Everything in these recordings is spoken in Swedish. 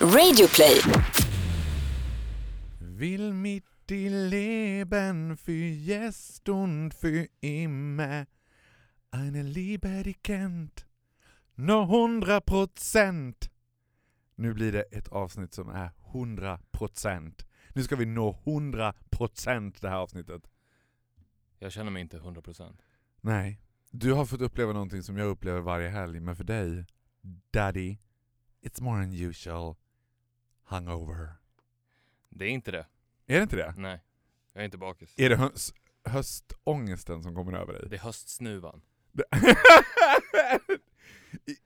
Radioplay. Will mitt i Leben für jetzt und für immer eine Liebe die kennt nå hundra procent. Nu blir det ett avsnitt som är hundra procent. Nu ska vi nå hundra procent det här avsnittet. Jag känner mig inte 100%. Nej, du har fått uppleva någonting som jag upplever varje helg, men för dig, daddy, it's more unusual hungover. Det är inte det. Är det inte det? Nej. Jag är inte bakis. Är det höst, höstångesten som kommer över dig? Det är höstsnuvan.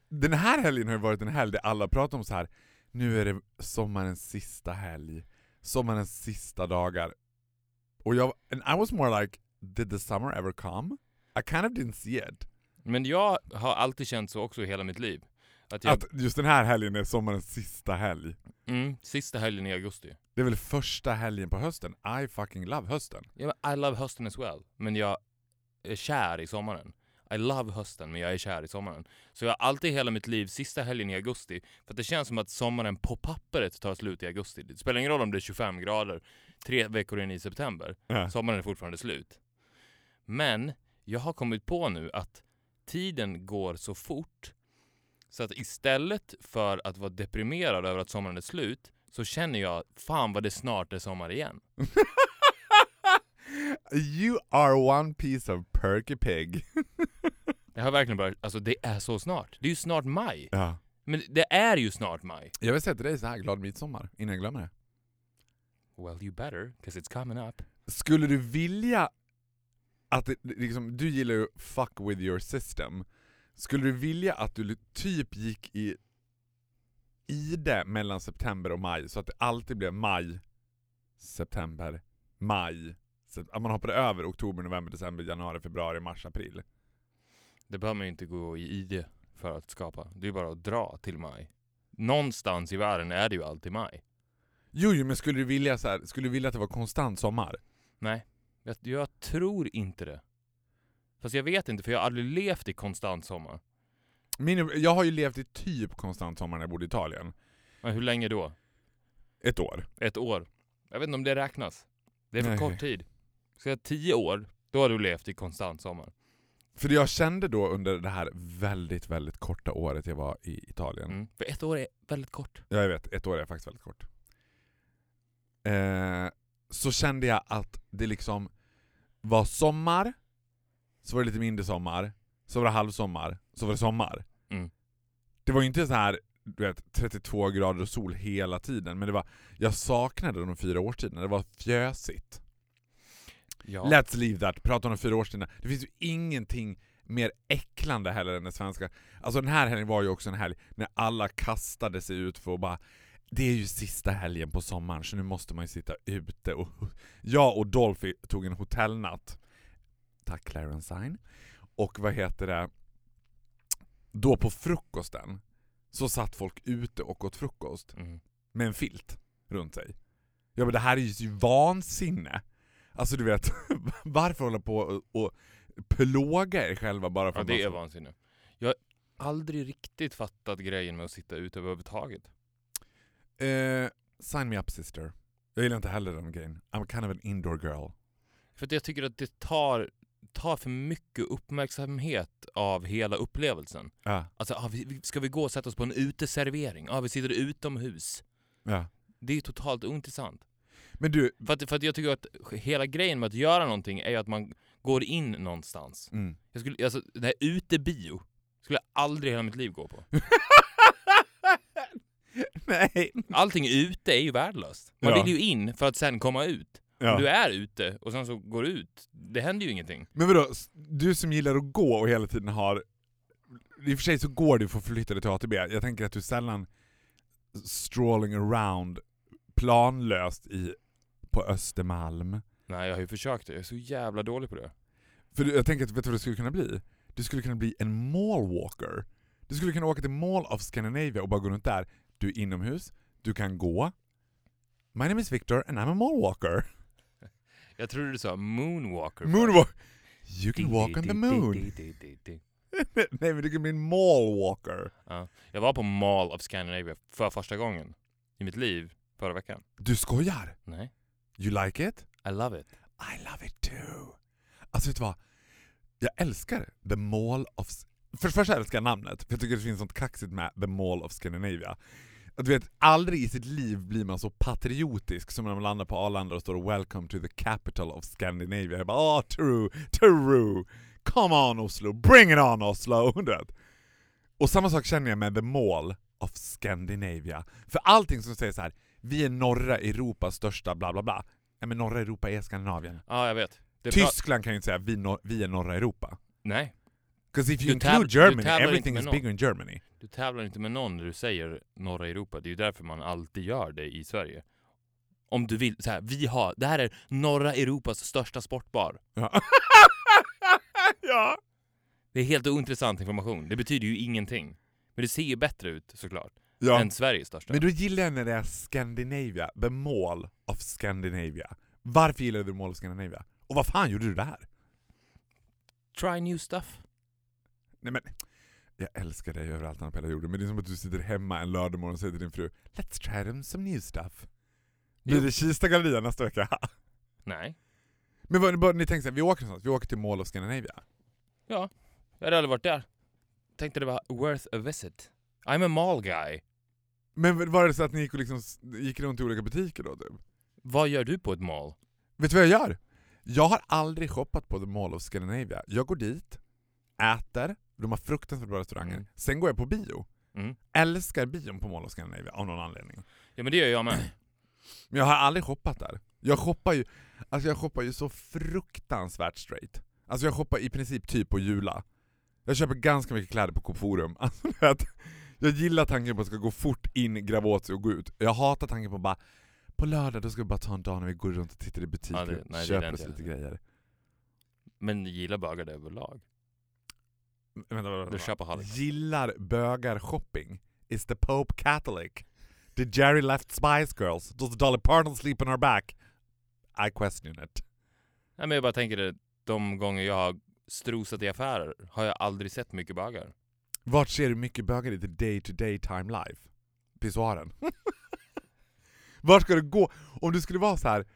Den här helgen har ju varit en helg där alla pratar om så här. nu är det sommarens sista helg, sommarens sista dagar. Och jag, and I was more like, did the summer ever come? I kind of didn't see it. Men jag har alltid känt så också i hela mitt liv. Att jag, Att just den här helgen är sommarens sista helg. mm, sista helgen i augusti. Det är väl första helgen på hösten. I fucking love hösten. Men I love hösten as well. Men jag är kär i sommaren. I love hösten, men jag är kär i sommaren. Så jag har alltid hela mitt liv sista helgen i augusti. För att det känns som att sommaren på pappret tar slut i augusti. Det spelar ingen roll om det är 25 grader tre veckor in i september. Ja. Sommaren är fortfarande slut. Men jag har kommit på nu att tiden går så fort så att istället för att vara deprimerad över att sommaren är slut så känner jag fan vad det snart är sommar igen. You are one piece of perky pig. Jag har verkligen börjat, alltså det är så snart. Det är ju snart maj. ja. Men det är ju snart maj. Jag vill säga till dig så här, glad midsommar, innan jag glömmer det. Well you better, 'cause it's coming up. Skulle du vilja att det, liksom, du gillar ju fuck with your system. Skulle du vilja att du typ gick i i det mellan september och maj, så att det alltid blev maj, september, maj. Så att man hoppade över oktober, november, december, januari, februari, mars, april. Det behöver man ju inte gå i ID för att skapa. Det är bara att dra till maj. Någonstans i världen är det ju alltid maj. Jo, jo men skulle du vilja så här, skulle du vilja att det var konstant sommar? Nej, jag, jag tror inte det. Fast jag vet inte, för jag har aldrig levt i konstant sommar. Min, jag har ju levt i typ konstant sommar när jag bodde i Italien. Men hur länge då? Ett år. Ett år? Jag vet inte om det räknas. Det är för Nej. kort tid. Ska jag tio år, då har du levt i konstant sommar. För jag kände då under det här väldigt, väldigt korta året jag var i Italien. Mm. För ett år är väldigt kort. Ja, jag vet, ett år är faktiskt väldigt kort. Eh, så kände jag att det liksom var sommar, så var det lite mindre sommar, så var det halvsommar, så var det sommar. Mm. Det var ju inte så här du vet, 32 grader och sol hela tiden, men det var, jag saknade de fyra årstiderna, det var fjösigt. Ja. Let's leave that, prata om de fyra årstiderna. Det finns ju ingenting mer äcklande heller än det svenska. Alltså den här helgen var ju också en helg när alla kastade sig ut för att bara det är ju sista helgen på sommaren så nu måste man ju sitta ute och jag och Dolphy tog en hotellnatt. Tack Clarence Sign. Och vad heter det? Då på frukosten så satt folk ute och åt frukost Mm. med en filt runt sig. Ja men det här är ju vansinne. Alltså du vet, varför hålla på och, och plåga er själva bara för Ja, att det är man- vansinne. Jag har aldrig riktigt fattat grejen med att sitta ute överhuvudtaget. Eh, sign me up sister. Jag gillar inte heller den grejen. I'm kind of an indoor girl. För att jag tycker att det tar, tar för mycket uppmärksamhet av hela upplevelsen. Ja, Alltså, ah, vi, ska vi gå och sätta oss på en uteservering? Ja, ah, vi sitter utomhus. ja. Det är totalt ointressant. Men du, För att, för att jag tycker att hela grejen med att göra någonting är ju att man går in någonstans. mm. Jag skulle, alltså, det här utebio skulle jag aldrig i hela mitt liv gå på. nej. Allting ute är ju värdelöst. Man Ja. vill ju in för att sen komma ut. Ja. Du är ute och sen så går du ut, det händer ju ingenting. Men vadå, du som gillar att gå och hela tiden har... I och för sig så går du för att förflytta dig till ATB. Jag tänker att du sällan strolling around planlöst i, på Östermalm. Nej, jag har ju försökt det. Jag är så jävla dålig på det. För du- jag tänker att, vet du vad det skulle kunna bli? Du skulle kunna bli en mallwalker. Du skulle kunna åka till Mall of Scandinavia och bara gå runt där. Du är inomhus, du kan gå. My name is Victor and I'm a mallwalker. Jag trodde du sa moonwalker. Moonwalk. You can walk on the moon. Nej men du kan bli en mallwalker. Ja. Jag var på Mall of Scandinavia för första gången. i mitt liv förra veckan. Du skojar? Nej. You like it? I love it. I love it too. Alltså vet du vad? Jag älskar The Mall of... För det första älskar jag namnet, för jag tycker det finns något kaxigt med The Mall of Scandinavia. Att Du vet, aldrig i sitt liv blir man så patriotisk som när man landar på Arlanda och står 'Welcome to the capital of Scandinavia' Jag bara åh, true, true! Come on Oslo, bring it on Oslo! Och samma sak känner jag med The Mall of Scandinavia. För allting som säger så här, vi är norra Europas största bla bla bla. Ja, men norra Europa är Skandinavien. Ja, jag vet. Tyskland kan ju inte säga vi, vi är norra Europa. Nej, Because if you Du include Germany, everything is bigger in Germany. Du tävlar inte med någon när du säger norra Europa. Det är ju därför man alltid gör det i Sverige. Om du vill, så här, vi har, det här är norra Europas största sportbar. Ja. ja. Det är helt ointressant information. Det betyder ju ingenting. Men det ser ju bättre ut såklart, ja. än Sveriges största. Men då gillar jag när det är Scandinavia, the mall of Scandinavia. Varför gillar du the mall of Scandinavia? Och vad fan gjorde du där? Try new stuff. Nej men, jag älskar dig överallt på hela jorden, men det är som att du sitter hemma en lördagmorgon och säger till din fru Let's try them some new stuff. Blir det Kista galleria nästa vecka? Nej. men vad, vad, ni tänker såhär, vi åker någonstans, vi åker till Mall of Scandinavia. Ja, jag hade aldrig varit där. Tänkte det var worth a visit. I'm a mall guy. Men var det så att ni gick, och liksom, gick runt i olika butiker då typ? Vad gör du på ett mall? Vet du vad jag gör? Jag har aldrig shoppat på The Mall of Scandinavia. Jag går dit, äter, de har fruktansvärt bra restauranger, Mm. sen går jag på bio. Mm. Älskar bion på Mall of Scandinavia av någon anledning. Ja men det gör jag med. Men jag har aldrig shoppat där. Jag shoppar ju, alltså jag shoppar ju så fruktansvärt straight. Alltså jag shoppar i princip typ på Jula. Jag köper ganska mycket kläder på Coop Forum. Alltså, jag gillar tanken på att det ska gå fort in, gräva åt sig och gå ut. Jag hatar tanken på bara på lördag då ska vi bara ta en dag när vi går runt och tittar i butiker Ja, och köper oss lite jag. grejer. Men gillar bögar det överlag. Vänta, vänta, Du vänta. köper Halloween. Gillar bögar shopping? Is the Pope Catholic? Did Jerry left Spice Girls? Does Dolly Parton sleep on her back? I question it. Nej men jag bara tänker det, de gånger jag har strosat i affärer har jag aldrig sett mycket bögar. Vart ser du mycket bögar i the day to day time life? Pissoaren. Vart ska du gå? Om du skulle vara så här.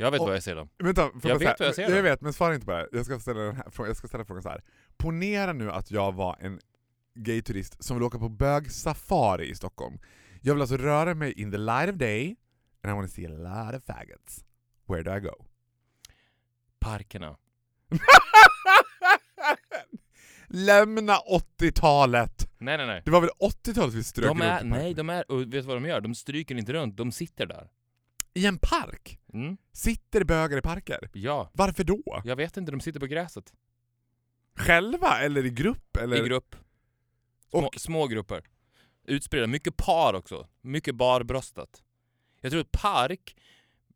Jag vet Och- var jag ser dem. Vänta, Jag vet vad jag ser Jag då. vet, men svara inte på det här. Jag ska ställa, den här, jag ska ställa frågan så här. Ponera nu att jag var en gayturist som vill åka på bögsafari i Stockholm. Jag vill alltså röra mig in the light of day, and I want to see a lot of faggots. Where do I go? Parkerna. Lämna 80-talet! Nej nej nej. Det var väl 80-talet vi strök De är, nej de är, och vet du vad de gör? De stryker inte runt, de sitter där. I en park? Mm. Sitter bögar i parker? Ja. Varför då? Jag vet inte, de sitter på gräset. Själva eller i grupp? Eller? I grupp. Små, Och- små grupper. Utspridda. Mycket par också. Mycket barbröstat. Jag tror att park,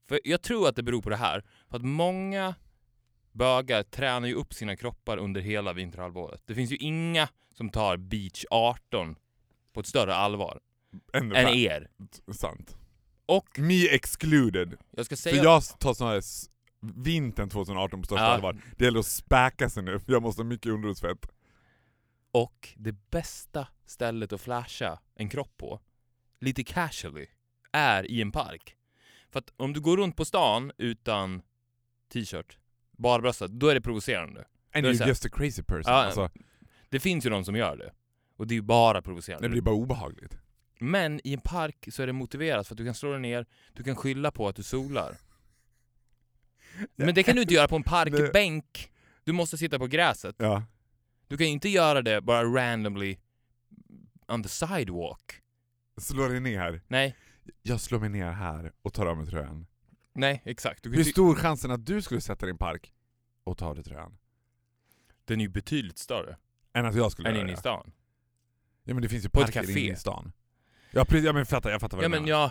för jag tror att det beror på det här, för att många bögar tränar ju upp sina kroppar under hela vinterhalvåret. Det finns ju inga som tar beach 18 på ett större allvar än er. Sant. Och Me excluded. jag ska För säga... jag tar sån här vintern 2018 på största Ja. allvar. Det gäller att späka sig nu, jag måste ha mycket underhudsfett. Och det bästa stället att flasha en kropp på, lite casually, är i en park. För att om du går runt på stan utan t-shirt, barbröstat, då är det provocerande. And you're just a crazy person. Ja, alltså, Det finns ju de som gör det. Och det är ju bara provocerande. det blir bara obehagligt. Men i en park så är det motiverat för att du kan slå dig ner, du kan skylla på att du solar. Men det kan du inte göra på en parkbänk. Du måste sitta på gräset. Ja. Du kan inte göra det bara randomly on the sidewalk. Slå dig ner. Nej, Jag slår mig ner här och tar av mig tröjan. nej exakt. Hur stor chansen att du skulle sätta dig i en park och ta av dig tröjan? Den är ju betydligt större Än att jag skulle än göra inne i stan. Ja men det finns ju parker inne i stan. Ja, precis, ja men fattar, jag fattar vad Ja du men menar. ja,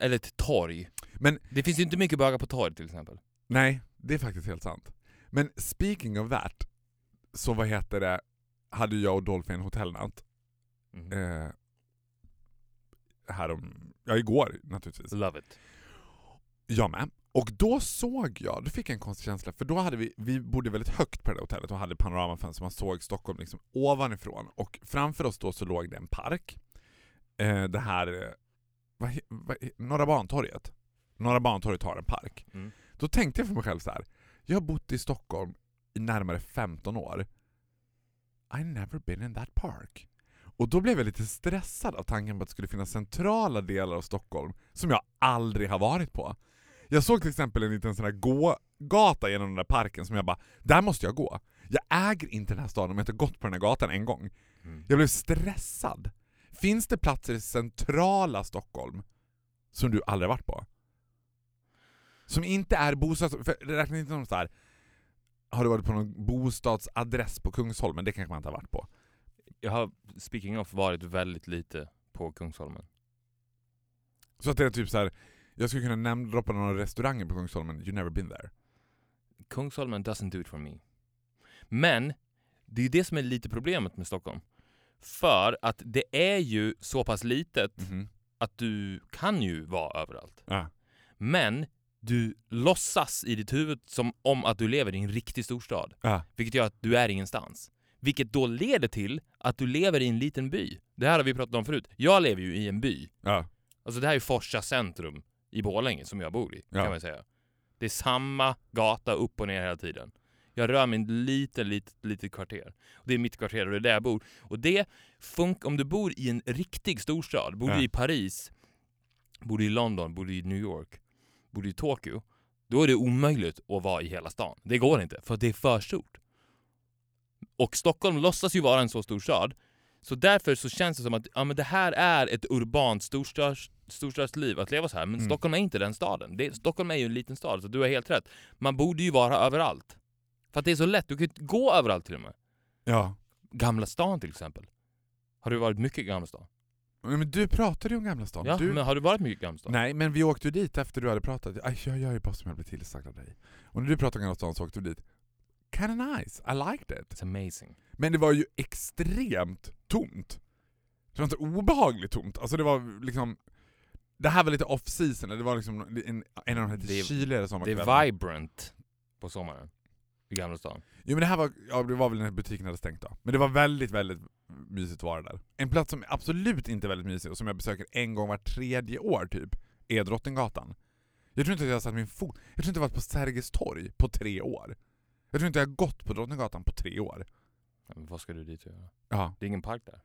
eller ett torg. Men- det finns ju inte mycket bögar på torg till exempel. Nej, det är faktiskt helt sant. Men speaking of that, så vad heter det, hade jag och Dolphy en hotellnatt. Mm. Eh, härom, ja igår naturligtvis. Love it. Jag med. Och då såg jag, då fick jag en konstig känsla, för då hade vi, vi bodde väldigt högt på det där hotellet och hade panoramafönster, man såg Stockholm liksom ovanifrån. Och framför oss då så låg det en park. Eh, det här, eh, vad vad, Norra Bantorget. Norra Bantorget har en park. Mm. Då tänkte jag för mig själv så här. jag har bott i Stockholm i närmare 15 år. I never been in that park. Och då blev jag lite stressad av tanken på att det skulle finnas centrala delar av Stockholm som jag aldrig har varit på. Jag såg till exempel en liten sån här gågata genom den där parken som jag bara, där måste jag gå. Jag äger inte den här staden om jag inte gått på den här gatan en gång. Mm. Jag blev stressad. Finns det platser i centrala Stockholm som du aldrig varit på? Som inte är bostads... Räknas inte som så här. Har du varit på någon bostadsadress på Kungsholmen? Det kanske man inte har varit på. Jag har, speaking of, varit väldigt lite på Kungsholmen. Så att det är typ så här. Jag skulle kunna namedroppa några restauranger på Kungsholmen, you never been there. Kungsholmen doesn't do it for me. Men det är ju det som är lite problemet med Stockholm. För att det är ju så pass litet Mhm. att du kan ju vara överallt. Ja. Men du låtsas i ditt huvud som om att du lever i en riktig storstad. Ja. Vilket gör att du är ingenstans. Vilket då leder till att du lever i en liten by. Det här har vi pratat om förut. Jag lever ju i en by. Ja. Alltså det här är Forsa centrum i Borlänge som jag bor i, kan man säga. Det är samma gata upp och ner hela tiden. Jag rör mig i ett litet, litet, kvarter. Och det är mitt kvarter och det är där jag bor. Och det funkar, om du bor i en riktig storstad, bor Ja. du i Paris, bor du i London, bor du i New York, bor du i Tokyo, då är det omöjligt att vara i hela stan. Det går inte, för det är för stort. Och Stockholm låtsas ju vara en så stor stad, så därför så känns det som att ja, men det här är ett urbant storstads, storstadsliv att leva så här. Men Mm. Stockholm är inte den staden. Det, Stockholm är ju en liten stad, så du har helt rätt. Man borde ju vara överallt. För att det är så lätt, du kan ju gå överallt till och med. ja. Gamla stan till exempel. Har du varit mycket i Gamla stan? Men du pratade ju om Gamla stan. Ja, du... men har du varit mycket i Gamla stan? Nej, men vi åkte ju dit efter du hade pratat. Aj, jag gör ju bara som jag blir tillsagd av dig. Och när du pratade om Gamla stan så åkte vi dit. Kinda nice, I liked it. It's amazing. Men det var ju extremt tomt. Det var inte obehagligt tomt. Alltså det var liksom... Det här var lite off season, det var liksom en, en av de här Det lite kyligare Det sommarkvällarna. är vibrant på sommaren. I Gamla stan. Jo men det här var, ja det var väl när butiken hade stängt då. Men det var väldigt, väldigt mysigt att vara där. En plats som absolut inte är väldigt mysig och som jag besöker en gång var tredje år typ, är Drottninggatan. Jag tror inte att jag har satt min fot, jag tror inte jag har varit på Sergels torg på tre år. Jag tror inte jag har gått på Drottninggatan på tre år. Men vad ska du dit och göra? Ja. Det är ingen park där.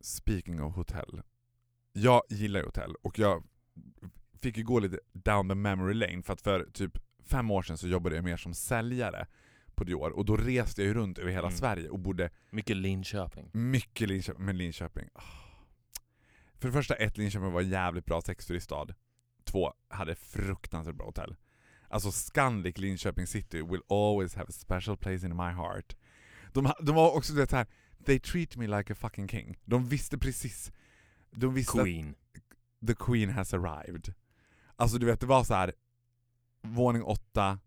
Speaking of hotell. Jag gillar ju hotell och jag fick ju gå lite down the memory lane för att för typ fem år sedan så jobbade jag mer som säljare på Dior och då reste jag ju runt över hela Mm. Sverige och bodde Mycket Linköping. mycket Linköping, med Linköping. Ah. För det första, ett Linköping var en jävligt bra sexturiststad. Två, hade fruktansvärt bra hotell. Alltså Scandic Linköping city will always have a special place in my heart. De, de var också det här. they treat me like a fucking king. De visste precis. De visste Queen. the queen has arrived. Alltså du vet, det var så här våning åtta,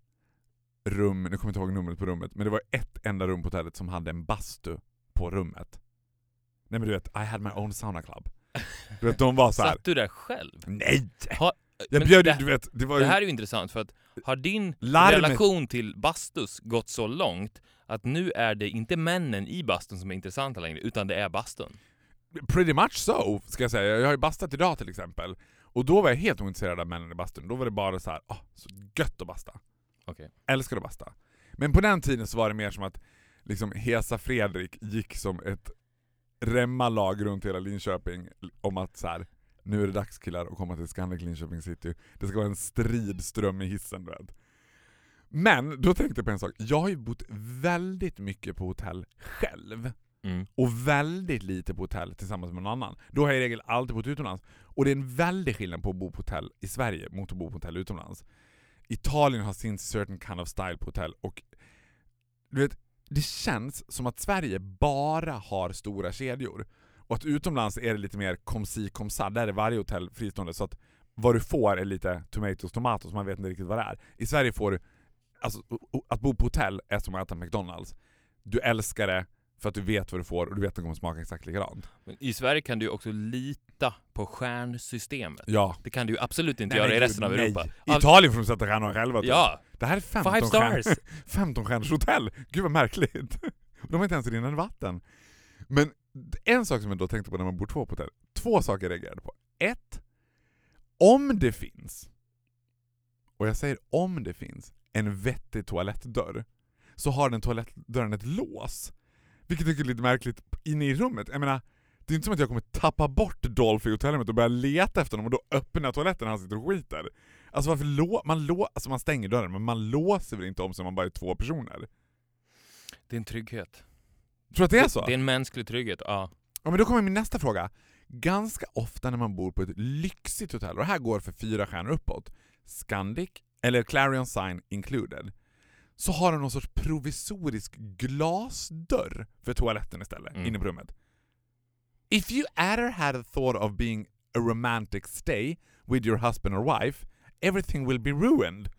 rum, nu kommer jag inte ihåg numret på rummet, men det var ett enda rum på hotellet som hade en bastu på rummet. Nej men du vet, I had my own sauna club. Du vet, de var så här. Satt du där själv? nej! Ha, Jag bjöd det- du vet, det var Det ju här är ju intressant för att har din larmet. relation till bastus gått så långt att nu är det inte männen i bastun som är intressanta längre, utan det är bastun. Pretty much so, ska jag säga. Jag har ju bastat idag till exempel. Och då var jag helt ointresserad av männen i bastun. Då var det bara så här, ah, så gött att basta. Okej. Älskar att basta. Men på den tiden så var det mer som att liksom Hesa Fredrik gick som ett remmalag runt hela Linköping om att så här, nu är det dags killar att komma till Scandic Linköping city. Det ska vara en stridström i hissen du vet. Men då tänkte jag på en sak, jag har ju bott väldigt mycket på hotell själv Mm. och väldigt lite på hotell tillsammans med någon annan. Då har jag i regel alltid bott utomlands. Och det är en väldig skillnad på att bo på hotell i Sverige mot att bo på hotell utomlands. Italien har sin certain kind of style på hotell och du vet, det känns som att Sverige bara har stora kedjor. Och att utomlands är det lite mer kom si kom sa, där är varje hotell fristående så att vad du får är lite tomatoes tomatos, man vet inte riktigt vad det är. I Sverige får du, alltså att bo på hotell är som att äta McDonalds. Du älskar det för att du vet vad du får och du vet att det kommer smaka exakt likadant. Men I Sverige kan du ju också lita på stjärnsystemet. Ja. Det kan du ju absolut inte Nej, göra men i resten av nej. Europa. I Italien får de sätta stjärnor själva. typ. Ja, Det här är 15 five stars! 15 stjärnors hotell. Gud vad märkligt. De har inte ens rinnande vatten. Men en sak som jag då tänkte på när man bor två på hotell. Två saker jag reagerade på. ett, om det finns, och jag säger om det finns, en vettig toalettdörr, så har den toalettdörren ett lås. Vilket jag tycker är lite märkligt inne i rummet. Jag menar, det är inte som att jag kommer tappa bort Dolph i hotellrummet och börja leta efter honom och då öppna toaletten när han sitter och skiter. Alltså varför lå man, lå alltså man stänger dörren, men man låser väl inte om sig om man bara är två personer? Det är en trygghet. Tror du att det är så? Det är en mänsklig trygghet, ja. Ja men då kommer min nästa fråga. Ganska ofta när man bor på ett lyxigt hotell, och det här går för fyra stjärnor uppåt, Scandic, eller Clarion Sign included, så har de någon sorts provisorisk glasdörr för toaletten istället, Mm. inne på rummet. If you ever had a thought of being a romantic stay with your husband or wife, everything will be ruined.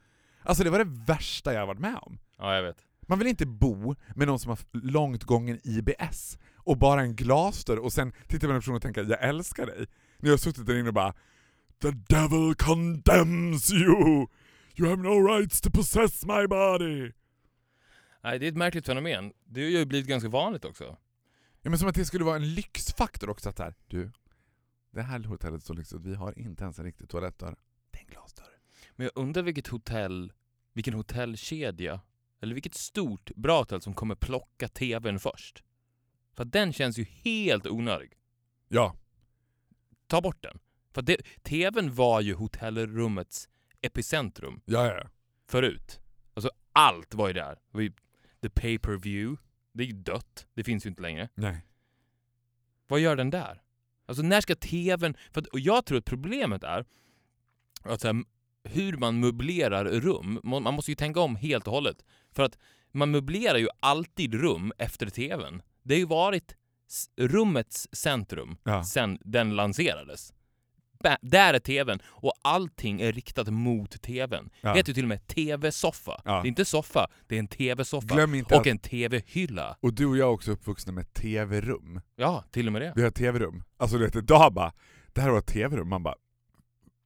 Alltså det var det värsta jag varit med om. Ja, jag vet. Man vill inte bo med någon som har långt gången IBS och bara en glasdörr och sen titta på den personen och tänka jag älskar dig. När jag har suttit där inne och bara The devil condemns you! You have no rights to possess my body! Nej, det är ett märkligt fenomen. Det har ju blivit ganska vanligt också. Ja men som att det skulle vara en lyxfaktor också att här, du, det här hotellet är så lyxigt vi har inte ens en riktig toalettdörr. Det är en glasdörr. Men jag undrar vilket hotell, vilken hotellkedja, eller vilket stort bra hotell som kommer plocka TVn först. För den känns ju helt onödig. Ja, Ta bort den. För det, TVn var ju hotellrummets epicentrum ja, ja. förut. Alltså allt var ju där. Det var ju the pay-per-view. Det är ju dött. Det finns ju inte längre. Nej. Vad gör den där? Alltså när ska TVn... För att, och jag tror att problemet är att så här, hur man möblerar rum. Man måste ju tänka om helt och hållet. För att man möblerar ju alltid rum efter TVn. Det har ju varit rummets centrum Ja. sen den lanserades. Där är TVn och allting är riktat mot TVn. Ja. Det heter ju till och med TV-soffa. Ja. Det är inte soffa, det är en TV-soffa. Och att, en TV-hylla. och du och jag är också uppvuxna med TV-rum. Ja, till och med det. Vi har tv-rum. Alltså du vet, idag bara, det här var ett tv-rum. Man bara,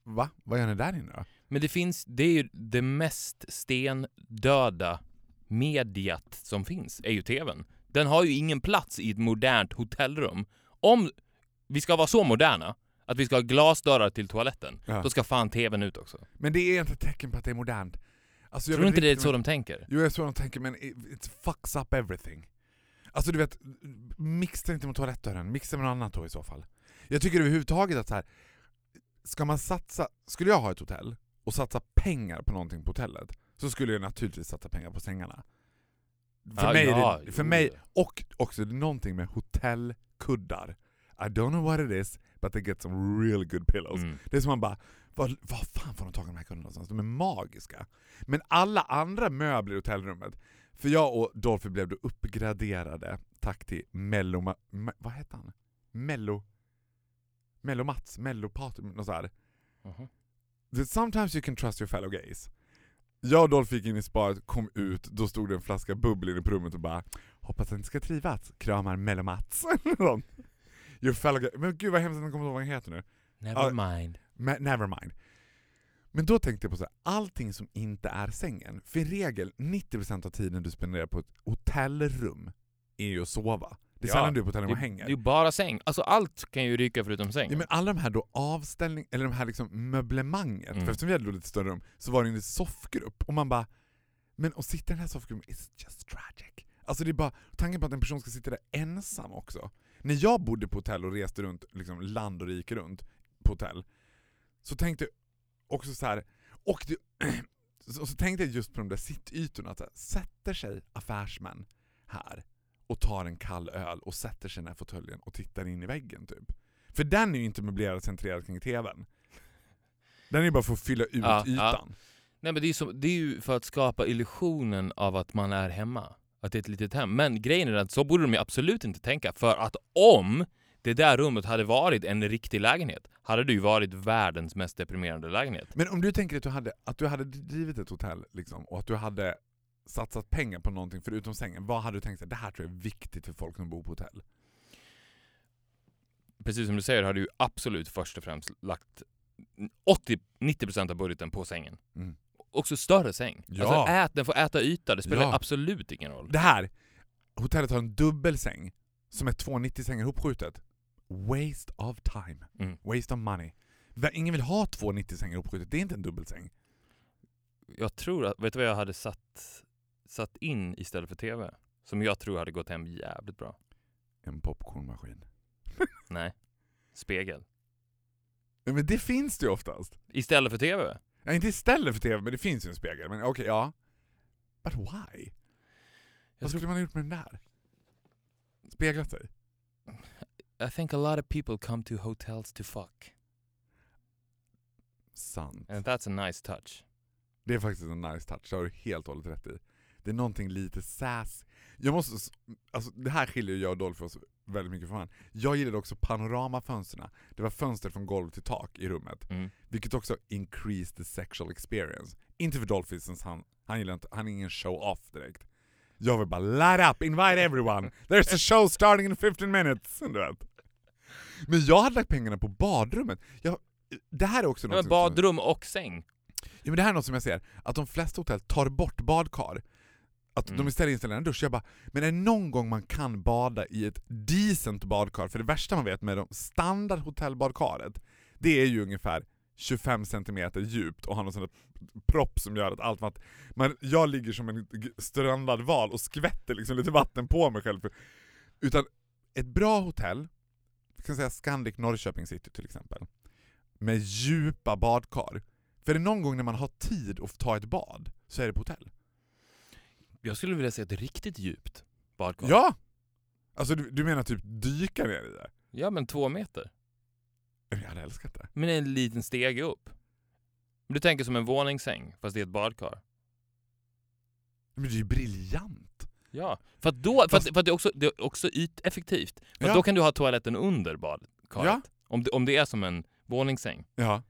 va? Vad gör ni där inne då? Men det finns, det är ju det mest stendöda mediat som finns, är ju TVn. Den har ju ingen plats i ett modernt hotellrum. Om vi ska vara så moderna att vi ska ha glasdörrar till toaletten, Ja. då ska fan TVn ut också. Men det är inte ett tecken på att det är modernt. Alltså, Tror du inte det är så de tänker? Jo, jag är så de tänker, men it, it fucks up everything. Alltså du vet, mixa inte med toalettdörren, mixa med något annat då i så fall. Jag tycker överhuvudtaget att så här, ska man satsa, skulle jag ha ett hotell och satsa pengar på någonting på hotellet, så skulle jag naturligtvis satsa pengar på sängarna. För Ja, mig, ja, det, för jo. mig, och också någonting med hotellkuddar. I don't know what it is, but they get some real good pillows. Mm. Det är som man bara, vad, vad fan får de tag i de här kunderna någonstans? De är magiska. Men alla andra möbler i hotellrummet, för jag och Dolphy blev då uppgraderade, tack till Mello, vad heter han? Mello, Mello Mats, Mello Patrik, något så här. Mhm. The- Sometimes you can trust your fellow gays. Jag och Dolph gick in i sparet, kom ut, då stod det en flaska bubbel inne på rummet och bara Hoppas att ni ska trivas, kramar Mello Mats. your fellow gay. Men gud vad hemskt att jag kommer ihåg vad han heter nu. Never Ja. mind. Me- never mind. Men då tänkte jag på så här, allting som inte är sängen. För i regel, 90% av tiden du spenderar på ett hotellrum är ju att sova. Det är Ja, sällan du är på hotellrum och det är hänger. ju bara säng. Alltså allt kan ju ryka förutom sängen. Ja, men alla de här då avställning, eller de här liksom möblemanget, Mm. för eftersom vi hade lite större rum, så var det en soffgrupp, och man bara Men att sitta i den här soffgruppen is just tragic. Alltså det är bara, tanken på att en person ska sitta där ensam också. När jag bodde på hotell och reste runt, liksom land och rike runt på hotell, så tänkte jag också så här, och det, så, så tänkte jag just på de där sittytorna, att här, sätter sig affärsmän här och tar en kall öl och sätter sig i den här fåtöljen och tittar in i väggen typ. För den är ju inte möblerad centrerad kring TVn. Den är ju bara för att fylla ut Ja, ja. ytan. Nej men det är, som, det är ju för att skapa illusionen av att man är hemma. Att det är ett litet hem. Men grejen är att så borde de ju absolut inte tänka. För att om det där rummet hade varit en riktig lägenhet, hade det ju varit världens mest deprimerande lägenhet. Men om du tänker att du hade, att du hade drivit ett hotell liksom, och att du hade satsat pengar på någonting förutom sängen, vad hade du tänkt att det här tror jag är viktigt för folk som bor på hotell? Precis som du säger har du absolut först och främst lagt 80-90% av budgeten på sängen. Mm. Också större säng. Ja. Alltså ät, den får äta yta, det spelar Ja. absolut ingen roll. Det här, hotellet har en dubbelsäng som är två 90-sängar ihopskjutet. Waste of time. Mm. Waste of money. Ingen vill ha två 90-sängar uppskjutet, det är inte en dubbelsäng. Jag tror att, vet du vad jag hade satt, satt in istället för TV? Som jag tror hade gått hem jävligt bra. En popcornmaskin. Nej. Spegel. Men det finns det ju oftast. Istället för TV? Ja, inte istället för TV, men det finns ju en spegel. Men okej, ja. But why? Vad skulle man ha gjort med den där? Speglat sig? I think a lot of people come to hotels to fuck. Sant. And that's a nice touch. Det är faktiskt en nice touch, det har du helt och hållet rätt i. Det är någonting lite sass. Jag måste, alltså det här skiljer jag och Dolphy oss väldigt mycket från. Jag gillade också panoramafönsterna. Det var fönster från golv till tak i rummet. Mm. Vilket också increased the sexual experience. Inte för Dolphy, since han, han gillar inte, han är ingen show-off direkt. Jag vill bara light up, invite everyone! There's a show starting in 15 minutes! Du vet. Men jag hade lagt pengarna på badrummet. Jag, det här är också något badrum och säng. Ja, men det här är något som jag ser, att de flesta hotell tar bort badkar. Att de Mm. istället installerar en dusch. Jag bara, men är det någon gång man kan bada i ett decent badkar? För det värsta man vet med de standard hotellbadkaret, det är ju ungefär 25 cm djupt och har någon sån där propp som gör att allt vatten... Man, jag ligger som en strandad val och skvätter liksom lite vatten på mig själv. Utan ett bra hotell, vi kan säga Scandic Norrköping City till exempel, med djupa badkar. För är det någon gång när man har tid att ta ett bad, så är det på hotell. Jag skulle vilja se ett riktigt djupt badkar. Ja! Alltså du, du menar typ dyka ner i det? Ja men två meter. Jag hade älskat det. Men en liten stege upp. Du tänker som en våningssäng, fast det är ett badkar. Men det är ju briljant! Ja, för då, för Fast- att, för att det, är också, det är också yteffektivt. För Ja. då kan du ha toaletten under badkaret. Ja. Om, det, om det är som en våningssäng. Ja.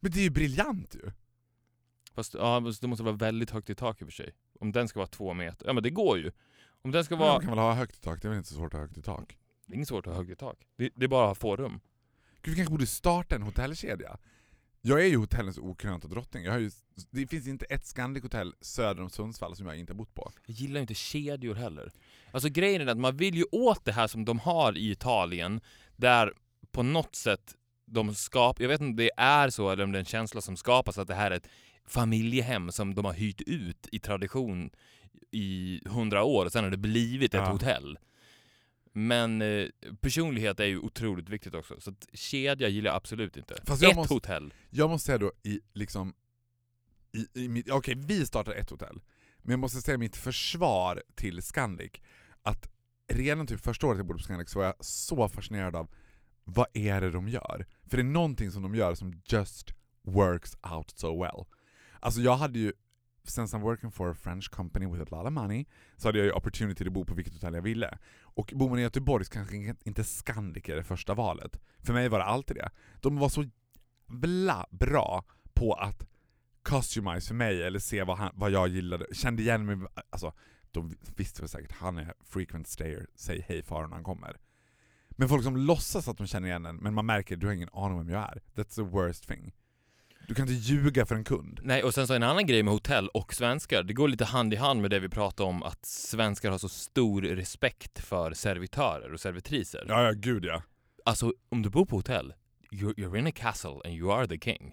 Men det är ju briljant ju! Fast ja, fast det måste vara väldigt högt i tak i och för sig. Om den ska vara två meter. Ja men det går ju. Om den ska Man vara... kan väl ha högt i tak, det är väl inte så svårt att ha högt i tak? Det är inget svårt att ha högt i tak. Det, det är bara att ha få rum. Gud, vi kanske borde starta en hotellkedja. Jag är ju hotellens okrönta drottning. Jag har ju, det finns inte ett Scandic-hotell söder om Sundsvall som jag inte har bott på. Jag gillar inte kedjor heller. Alltså grejen är att man vill ju åt det här som de har i Italien, där på något sätt de skapar, jag vet inte om det är så eller om det är en känsla som skapas att det här är ett familjehem som de har hyrt ut i tradition i hundra år och sen har det blivit ett Ja. hotell. Men eh, personlighet är ju otroligt viktigt också, så att kedja gillar jag absolut inte. Fast ett måste- hotell. Jag måste säga då i liksom... I, i mitt, okej, vi startar ett hotell. Men jag måste säga mitt försvar till Scandic, att redan typ första året jag bodde på Scandic så var jag så fascinerad av vad är det de gör? För det är någonting som de gör som just works out so well. Alltså jag hade ju, since I'm working for a French company with a lot of money, så hade jag ju opportunity att bo på vilket hotell jag ville. Och bor man i Göteborg så kanske inte Scandic är det första valet. För mig var det alltid det. De var så jävla bra på att customize för mig, eller se vad, han, vad jag gillade, kände igen mig, alltså de visste väl säkert han är frequent stayer, säg hej far när han kommer. Men folk som låtsas att de känner igen en, men man märker du har ingen aning om vem jag är. That's the worst thing. Du kan inte ljuga för en kund. Nej, och sen så en annan grej med hotell och svenskar, det går lite hand i hand med det vi pratade om att svenskar har så stor respekt för servitörer och servitriser. Ja, ja, gud ja. Alltså, om du bor på hotell, you're, you're in a castle and you are the king.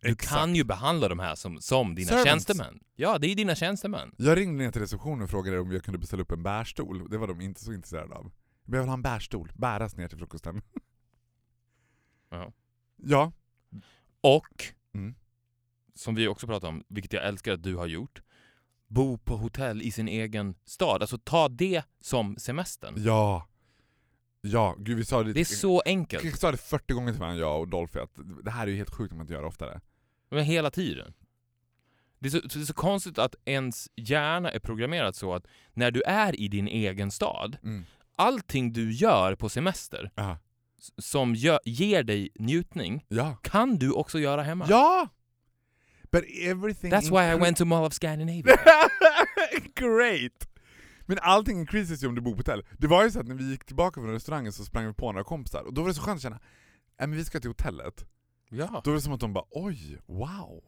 Du Exakt. kan ju behandla de här som, som dina Servants. tjänstemän. Ja, det är dina tjänstemän. Jag ringde ner till receptionen och frågade om jag kunde beställa upp en bärstol. Det var de inte så intresserade av. Jag behöver ha en bärstol, bäras ner till frukosten. Ja. Ja. Och, Mm. som vi också pratade om, vilket jag älskar att du har gjort, bo på hotell i sin egen stad. Alltså ta det som semestern. Ja. Ja, gud vi sa det Det är så enkelt. Vi sa det 40 gånger till varandra, jag och Dolphy, att det här är ju helt sjukt om man inte gör det oftare. Men hela tiden. Det är, så, det är så konstigt att ens hjärna är programmerat så att när du är i din egen stad, Mm. allting du gör på semester Ja. Som gö- ger dig njutning Ja. kan du också göra hemma. Ja! But everything... That's why I went to Mall of Scandinavia. Great! Men allting increases ju om du bor på hotell. Det var ju så att när vi gick tillbaka från restaurangen så sprang vi på några kompisar, och då var det så skönt att känna Nej men vi ska till hotellet. ja. Då var det som att de bara oj, wow,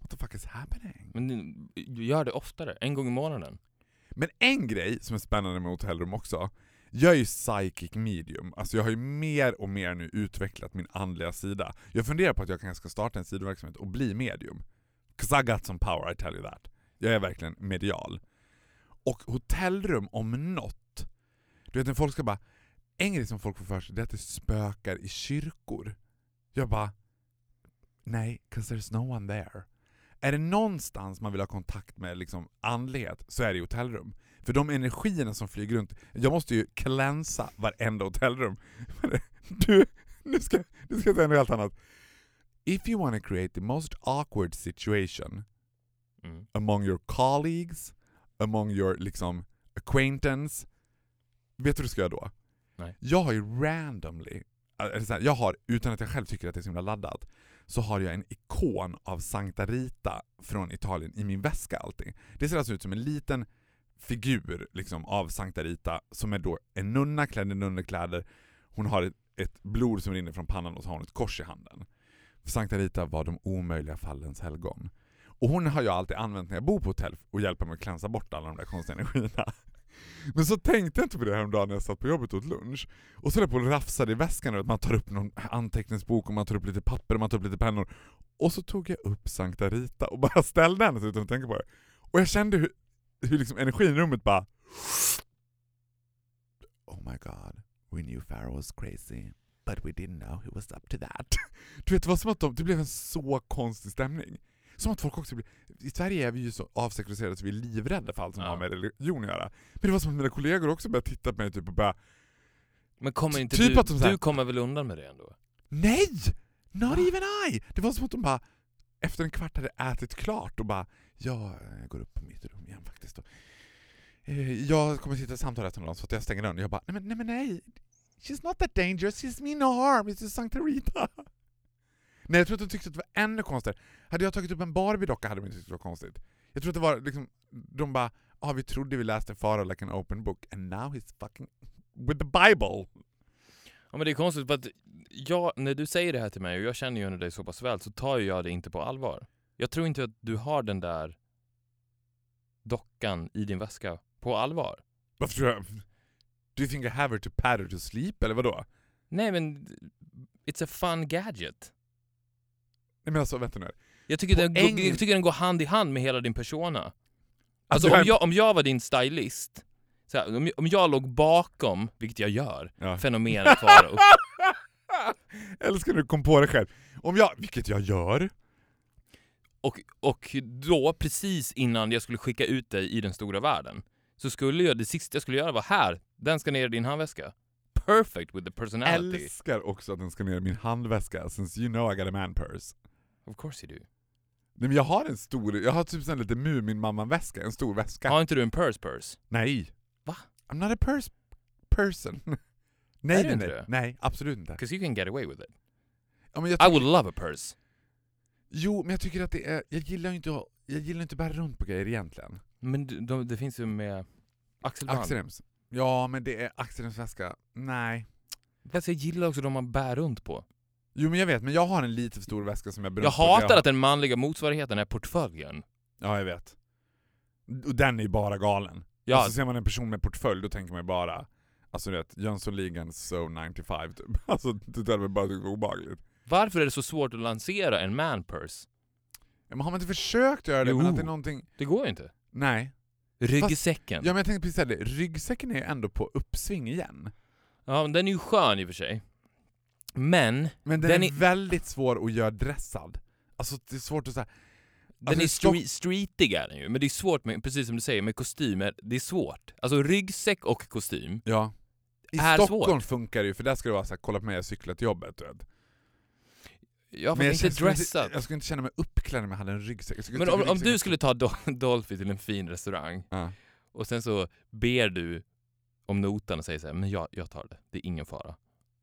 what the fuck is happening? Men du- du gör det oftare, en gång i månaden. Men en grej som är spännande med hotellrum också, jag är ju psychic medium, alltså jag har ju mer och mer nu utvecklat min andliga sida. Jag funderar på att jag kanske ska starta en sidoverksamhet och bli medium. 'Cause I got some power, I tell you that. Jag är verkligen medial. Och hotellrum om något. Du vet när folk ska bara, en grej som folk får för sig det är att det spökar i kyrkor. Jag bara, nej, 'cause there's no one there. Är det någonstans man vill ha kontakt med liksom andlighet så är det i hotellrum. För de energierna som flyger runt, jag måste ju cleansa varenda hotellrum. Du, nu ska, nu ska jag säga något helt annat. If you want to create the most awkward situation Mm. among your colleagues, among your liksom acquaintance, vet du vad du ska göra då? Nej. Jag har ju randomly, här, jag har, utan att jag själv tycker att det är så himla laddat, så har jag en ikon av Sankta Rita från Italien i min väska alltid. Det ser alltså ut som en liten figur liksom, av Sankta Rita som är då en nunna klädd i nunnekläder. Hon har ett, ett blod som rinner från pannan och så har hon ett kors i handen. För Sankta Rita var de omöjliga fallens helgon. Och hon har jag alltid använt när jag bor på hotell och hjälper mig att klänsa bort alla de där konstiga energierna. Men så tänkte jag inte på det häromdagen när jag satt på jobbet och åt lunch. Och så höll jag på och rafsade i väskan och att man tar upp någon anteckningsbok och man tar upp lite papper och man tar upp lite pennor. Och så tog jag upp Sankta Rita och bara ställde henne utan att tänka på det. Och jag kände hur, hur liksom energin i rummet bara... Oh my god, we knew Pharaoh was crazy, but we didn't know he was up to that. Du vet, det var som att de, det blev en så konstig stämning. Som att folk också blir... I Sverige är vi ju så avsekulariserade så vi är livrädda för allt som Ja. har med religion att göra. Men det var som att mina kollegor också började titta på mig typ och bara Men kommer inte Typ du, att de här- du kommer väl undan med det ändå? Nej! Not Va? even I! Det var som att de bara efter en kvart hade ätit klart och bara ja, jag eh, går upp på mitt rum igen faktiskt. Och, eh, jag kommer sitta i samtalet efter någon så att jag stänger dörren och jag bara nej men nej, men nej. She's not that dangerous, she's me no harm, it's just Sankta Rita. Nej jag tror att de tyckte att det var ännu konstigare. Hade jag tagit upp en Barbie-docka hade de inte tyckt det var konstigt. Jag tror att det var liksom, de bara ah, vi trodde vi läste Farao like an open book and now he's fucking with the Bible. Ja men det är konstigt för att jag, när du säger det här till mig och jag känner ju dig så pass väl så tar ju jag det inte på allvar. Jag tror inte att du har den där dockan i din väska på allvar. Varför tror jag... Do you think I have her to pat her to sleep eller vadå? Nej men, it's a fun gadget. Nej men alltså vänta nu. Jag tycker, den, går- jag tycker den går hand i hand med hela din persona. Alltså jag om jag, om jag var din stylist, så här, om, jag- om jag låg bakom, vilket jag gör, Ja. fenomenet Farao. Älskar när du kom på det själv. Om jag, vilket jag gör. Och, och då, precis innan jag skulle skicka ut dig i den stora världen, så skulle jag, det sista jag skulle göra var här, den ska ner i din handväska. Perfect with the personality. Älskar också att den ska ner i min handväska, since you know I got a man purse. Of course you do. Nej men jag har en stor, jag har typ en lite Mumin-mamma-väska, en stor väska. Har inte du en purse purse? Nej. Va? I'm not a purse person. nej, nej, nej. Nej, absolut inte. Because you can get away with it. Ja, I would love a purse. Jo, men jag tycker att det är, jag gillar ju inte att, jag gillar inte att bära runt på grejer egentligen. Men de, det finns ju med axelband. Axelrems. Ja, men det är axelremsväska. Nej. Fast jag gillar också de man bär runt på. Jo men jag vet, men jag har en lite för stor väska som jag bär Jag runt på. hatar att den manliga motsvarigheten är portföljen. Ja, jag vet. Och den är ju bara galen. Ja, Och så ser man en person med portfölj, då tänker man ju bara Alltså du vet, Jönssonligan so 95 typ. Alltså det där var bara typ obehagligt. Varför är det så svårt att lansera en man purse? Ja, men har man inte försökt göra det, Jo. men att det är någonting... Det går ju inte. Nej. Ryggsäcken. Ja men jag tänkte precis säga det, ryggsäcken är ändå på uppsving igen. Ja, men den är ju skön i och för sig. Men, Men den, Den är, är- väldigt svår att göra dressad. Alltså det är svårt att säga. den Alltså, är street, streetig är den ju. Men det är svårt med, precis som du säger, med kostymer. Det är svårt. Alltså ryggsäck och kostym. Ja. I Stockholm svårt. funkar det ju, för där ska det vara såhär, kolla på mig jag cyklar till jobbet. Du vet. Ja, fast jag inte dressad. Inte, jag skulle inte känna mig uppklädd om jag hade en ryggsäck. Men om, om du skulle ta Dol- Dolphy till en fin restaurang Ja. och sen så ber du om notan och säger så här, men jag, jag tar det, det är ingen fara.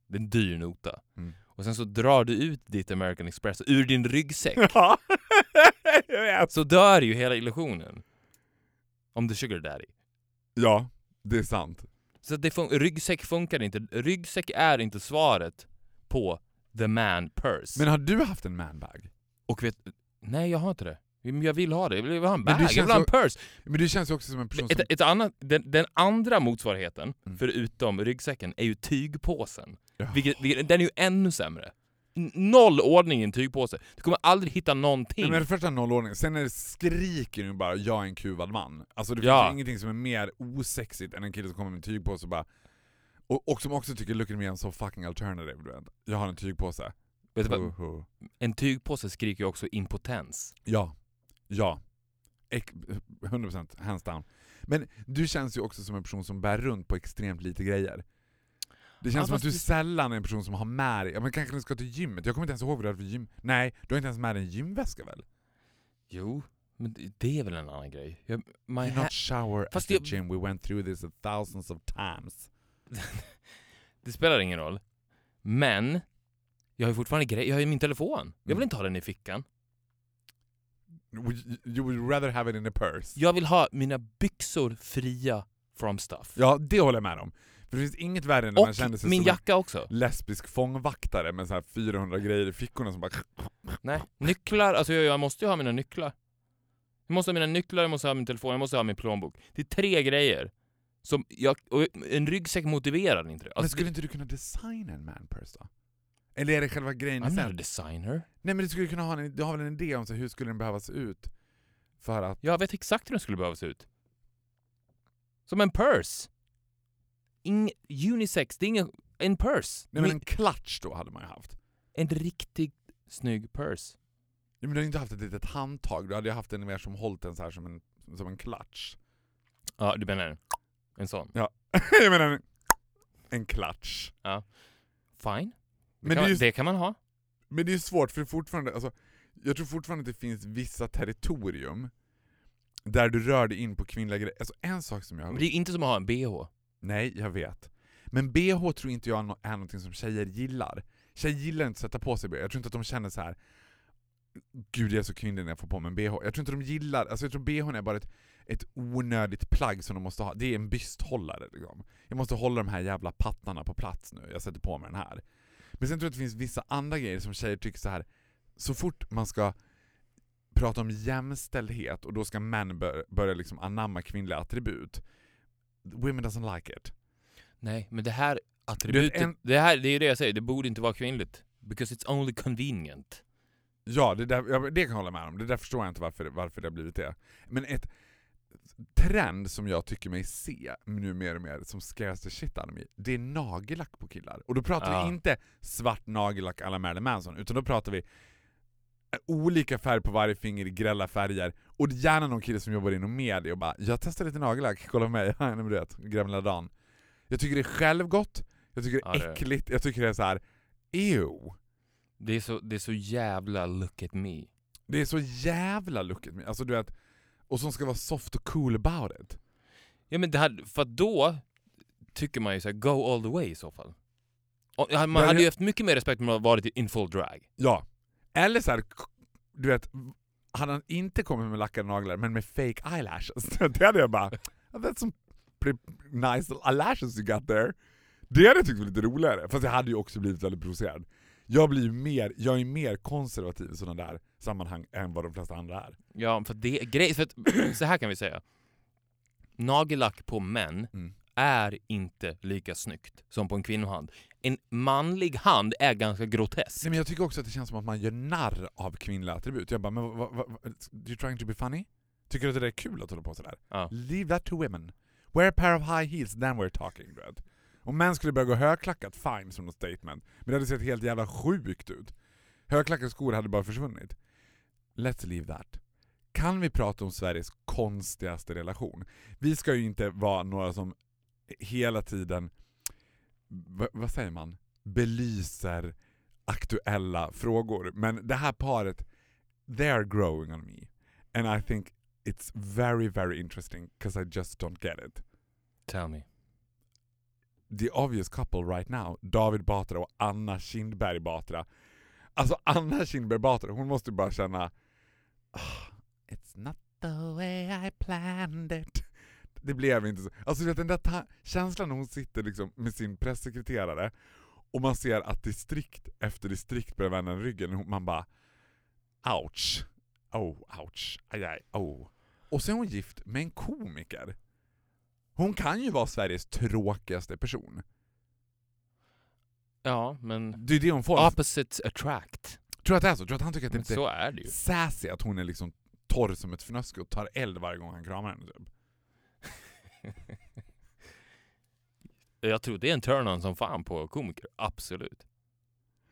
Det är en dyr nota. Mm. Och sen så drar du ut ditt American Express ur din ryggsäck. Ja, så dör ju hela illusionen. Om the sugar daddy. Ja, det är sant. Så det fun- ryggsäck funkar inte. Ryggsäck är inte svaret på the man purse. Men har du haft en manbag? Och vet, nej jag har inte det. Men Jag vill ha det, jag vill ha en bag, jag vill ha en purse. Men du känns ju också som en person som... Ett, ett annat, den, den andra motsvarigheten, Mm. förutom ryggsäcken, är ju tygpåsen. Ja. Vilket, vilket, den är ju ännu sämre. Noll ordning i en tygpåse. Du kommer aldrig hitta någonting. Nej, men det första nollordning, sen är det skriker nu bara 'jag är en kuvad man' Alltså det finns Ja. ingenting som är mer osexigt än en kille som kommer med en tygpåse och bara... Och, och som också tycker 'look at me I'm so fucking alternative' du vet. Jag har en tygpåse. Vet du vad? En tygpåse skriker ju också impotens. Ja. Ja. Ek 100% hands down. Men du känns ju också som en person som bär runt på extremt lite grejer. Det känns Ja, som att du det- sällan är en person som har med dig, ja, men kanske du ska till gymmet, jag kommer inte ens ihåg vad du hade för gym... Nej, du har inte ens med dig en gymväska väl? Jo, men det- är väl en annan grej. Jag, my You not shower Fast at the jag- gym, we went through this thousands of times. det spelar ingen roll. Men, jag har ju fortfarande grejer. Jag har ju min telefon. Jag vill Mm. inte ha den i fickan. Would- You would rather have it in a purse? Jag vill ha mina byxor fria from stuff. Ja, det håller jag med om. För det finns inget värre än när man Och känner sig min som jacka också. en lesbisk fångvaktare med så här 400 grejer i fickorna som bara... Nej, nycklar. Alltså jag, jag måste ju ha mina nycklar. Jag måste ha mina nycklar, jag måste ha min telefon, jag måste ha min plånbok. Det är tre grejer. Som jag, och en ryggsäck motiverar inte det. men Alltså, skulle inte du kunna designa en manpurse då? Eller är det själva grejen I'm not a sig? designer. Nej men du skulle kunna ha en, du har väl en idé om så hur skulle den behöva se ut? För att... Jag vet exakt hur den skulle behöva se ut. Som en purse. Ing, unisex, det är ingen... En purse. Nej men en clutch då hade man ju haft. en riktigt snygg purse. Ja, men du hade inte haft ett litet handtag, du hade ju haft en mer som hållit den så här som en, som en. Ja, du menar en sån? jag menar en, en clutch. Fine. Det, Men kan det man, ju- det kan man ha. Men det är svårt för fortfarande, alltså, jag tror fortfarande att det finns vissa territorium där du rör dig in på kvinnliga grejer. Alltså en sak som jag Men det är inte som att ha en bh. Nej, jag vet. Men bh tror inte jag är någonting som tjejer gillar. Tjejer gillar inte att sätta på sig bh. Jag tror inte att de känner så här. Gud jag är så kvinnlig när jag får på mig en bh. Jag tror inte de gillar, alltså jag tror bhn är bara ett, ett onödigt plagg som de måste ha. Det är en bysthållare liksom. Jag måste hålla de här jävla pattarna på plats nu, jag sätter på mig den här. Men sen tror jag att det finns vissa andra grejer som tjejer tycker så här. så fort man ska prata om jämställdhet och då ska män bör, börja liksom anamma kvinnliga attribut. Women doesn't like it. Nej, men det här attributet, en- det, här, det är ju det jag säger, det borde inte vara kvinnligt. Because it's only convenient. Ja, det, där, det kan jag hålla med om. Det där förstår jag inte varför, varför det har blivit det. Men ett trend som jag tycker mig se nu mer och mer, som scares the shit out of me, det är nagellack på killar. Och då pratar Ja. vi inte svart nagellack alla Marilyn Manson, utan då pratar vi eh, olika färg på varje finger grälla färger, och gärna någon kille som jobbar inom media och bara 'Jag testar lite nagellack, kolla på mig' Nej men du vet, gamla dagen. Jag tycker det är självgott, jag tycker det Ja, är det är- äckligt, jag tycker det är så här. ew. Det är, så, det är så jävla look at me. Det är så jävla look at me. Alltså du vet, och som ska vara soft och cool about it. Ja men det här, för då tycker man ju såhär, go all the way i så fall. Och, man Ja, hade ju haft mycket mer respekt om man varit in full drag. Ja. Eller så här, k- du vet, hade han inte kommit med lackade naglar men med fake eyelashes, det hade jag bara "Oh, That's some pretty nice eyelashes you got there. Det hade jag tyckt var lite roligare, fast jag hade ju också blivit väldigt provocerad. Jag blir mer, jag är mer konservativ i sådana där sammanhang än vad de flesta andra är. Ja, för det grej, för att, så här kan vi säga. Nagellack på män Mm. är inte lika snyggt som på en kvinnohand. En manlig hand är ganska grotesk. Nej, men jag tycker också att det känns som att man gör narr av kvinnliga attribut. Jag bara, men vad, vad, vad, you trying to be funny? Tycker du att det är kul att hålla på sådär? Ja. Leave that to women. Wear a pair of high heels, then we're talking. Du vet. Om män skulle börja gå högklackat, fine som något statement. Men det hade sett helt jävla sjukt ut. Högklackade skor hade bara försvunnit. Let's leave that. Kan vi prata om Sveriges konstigaste relation? Vi ska ju inte vara några som hela tiden, vad säger man, belyser aktuella frågor. Men det här paret, they are growing on me. And I think it's very, very interesting because I just don't get it. Tell me. The obvious couple right now, David Batra och Anna Kindberg Batra. Alltså Anna Kindberg Batra, hon måste bara känna "Ah, It's not the way I planned it. Det blev inte så. Alltså den där känslan när hon sitter liksom med sin pressekreterare och man ser att distrikt efter distrikt börjar vända ryggen, man bara ouch. Oh, ouch. Aj, aj, oh. Och sen är hon gift med en komiker. Hon kan ju vara Sveriges tråkigaste person. Ja, men Det är det hon får. opposites attract. Tror du att det är så? Tror du att han tycker att det inte så är det ju. sassy att hon är liksom torr som ett fnöske och tar eld varje gång han kramar henne typ? Jag tror det är en turn-on som fan på komiker. Absolut.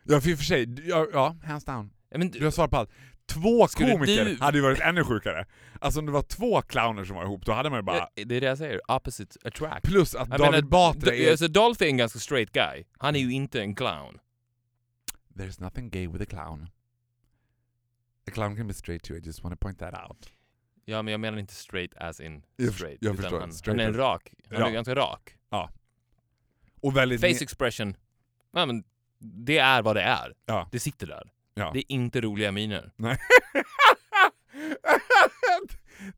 Ja för i och för sig, ja, ja hands down. Ja, Men, Du har svarat på allt. Två komiker du- hade ju varit ännu sjukare. Alltså om det var två clowner som var ihop, då hade man ju bara... Det är det jag säger. Opposite attract. Plus att Jag David menar, Batra är... Alltså Dolphy är en ganska straight guy. Han är ju inte en clown. There's nothing gay with a clown. A clown can be straight too, I just want to point that out. Ja, men jag menar inte straight as in Jag- straight. jag utan förstår. Han, Straight han är en rak. Han Ja. är ganska rak. Och väldigt... Face expression. Ja, men det är vad det är. Ja. Det sitter där. Ja. Det är inte roliga miner. Nej.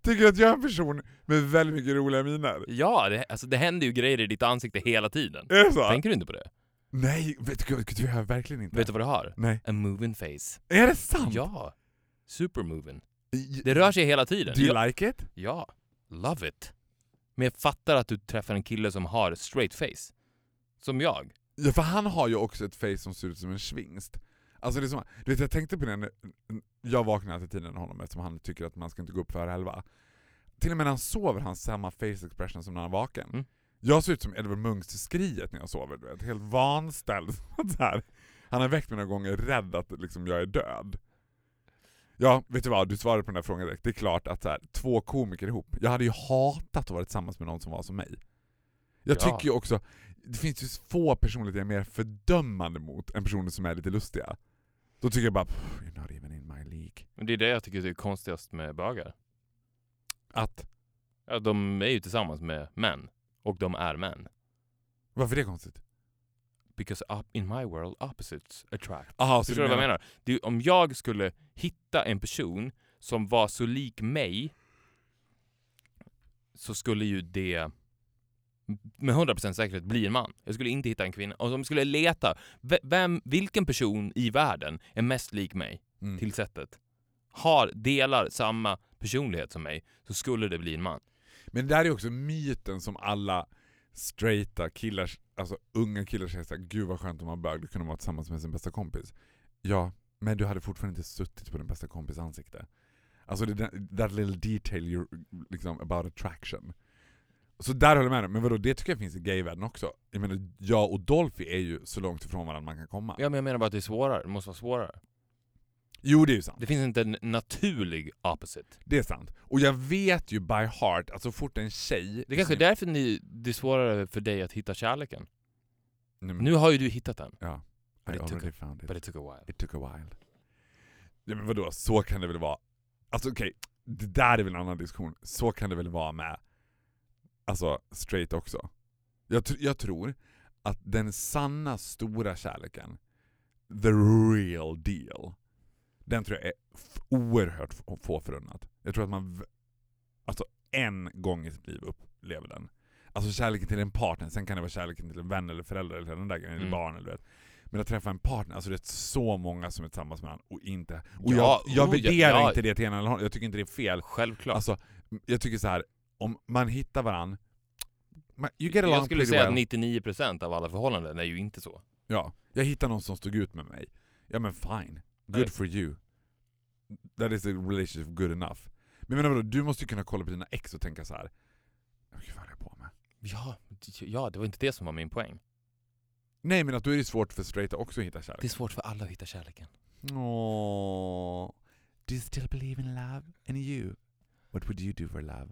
Tycker du att jag är en person med väldigt mycket roliga miner? Ja, det, alltså, det händer ju grejer i ditt ansikte hela tiden. Är det så? Tänker du inte på det? Nej, vet du, vet du, jag verkligen inte. Vet du vad du har? Nej. A moving face. Är det sant? Ja. Super moving. I- Det rör sig hela tiden. Do you ja, like it? ja. Love it. Men jag fattar att du träffar en kille som har straight face. Som jag. Ja, för han har ju också ett face som ser ut som en svingst. Alltså det är som, du vet jag tänkte på det när jag vaknar alltid tidigare än honom eftersom han tycker att man ska inte gå upp före elva. Till och med när han sover har han samma face expression som när han är vaken. Mm. Jag ser ut som Edward Munchs till skriet när jag sover, du vet. helt vanställd. så här. Han har väckt mig några gånger rädd att liksom, jag är död. Ja, vet du vad? Du svarade på den där frågan direkt. Det är klart att så här, två komiker ihop. Jag hade ju hatat att vara tillsammans med någon som var som mig. Jag Ja. tycker ju också, det finns ju få personligheter jag är mer fördömande mot än personer som är lite lustiga. Då tycker jag bara, "Pff, you're not even in my League. Men det är det jag tycker är konstigast med bögar. Att, Ja, de är ju tillsammans med män. Och de är män. varför är det konstigt? Because up in my world opposites attract. Aha, så Förstår du vad jag menar? Det om jag skulle hitta en person som var så lik mig så skulle ju det med 100% säkerhet bli en man. Jag skulle inte hitta en kvinna. Och om jag skulle leta, ve- vem, vilken person i världen är mest lik mig Mm. till sättet? Har, delar samma personlighet som mig, så skulle det bli en man. Men det där är också myten som alla straighta killar, alltså unga killar säger såhär, gud vad skönt om man bög, då kunde man vara tillsammans med sin bästa kompis. Ja, men du hade fortfarande inte suttit på din bästa kompis ansikte. Alltså det där, that little detail you're, liksom, about attraction. Så där håller jag med dig, men vadå, det tycker jag finns i gayvärlden också. Jag menar, jag och Dolphy är ju så långt ifrån varandra man kan komma. Ja, men jag menar bara att det är svårare. Det måste vara svårare. Jo, det är ju sant. Det finns inte en naturlig opposite. Det är sant. Och jag vet ju by heart att så fort en tjej... Det är kanske är därför ni, det är svårare för dig att hitta kärleken. Nej, men- Nu har ju du hittat den. Ja. But I it took a- found it. But it took a while. It took a while. Ja men vadå, så kan det väl vara? Alltså okej, det där är väl en annan diskussion. Så kan det väl vara med alltså straight också. Jag, tr- jag tror att den sanna stora kärleken, the real deal, den tror jag är oerhört få förunnat. Jag tror att man alltså en gång i sitt liv upplever den. Alltså kärleken till en partner, sen kan det vara kärleken till en vän eller förälder eller den där grejen, eller Mm. barn eller vet. Men att träffa en partner, alltså det är så många som är tillsammans med varandra och inte... Och Ja, jag, jag oh, ja, värderar ja. inte det till ena eller andra, jag tycker inte det är fel. Självklart. Alltså, jag tycker så här om man hittar varandra, jag skulle säga well. att 99% av alla förhållanden är ju inte så. Ja, jag hittar någon som stod ut med mig. Ja men fine, good Nej. for you. That is a relationship good enough. Men jag menar vadå, du måste ju kunna kolla på dina ex och tänka så här. "Åh, Gud vad håller jag på med? Ja, ja, det var inte det som var min poäng. Nej men att då är det svårt för straighta också att hitta kärlek. Det är svårt för alla att hitta kärleken. Åh. Do you still believe in love? And you? What would you do for love?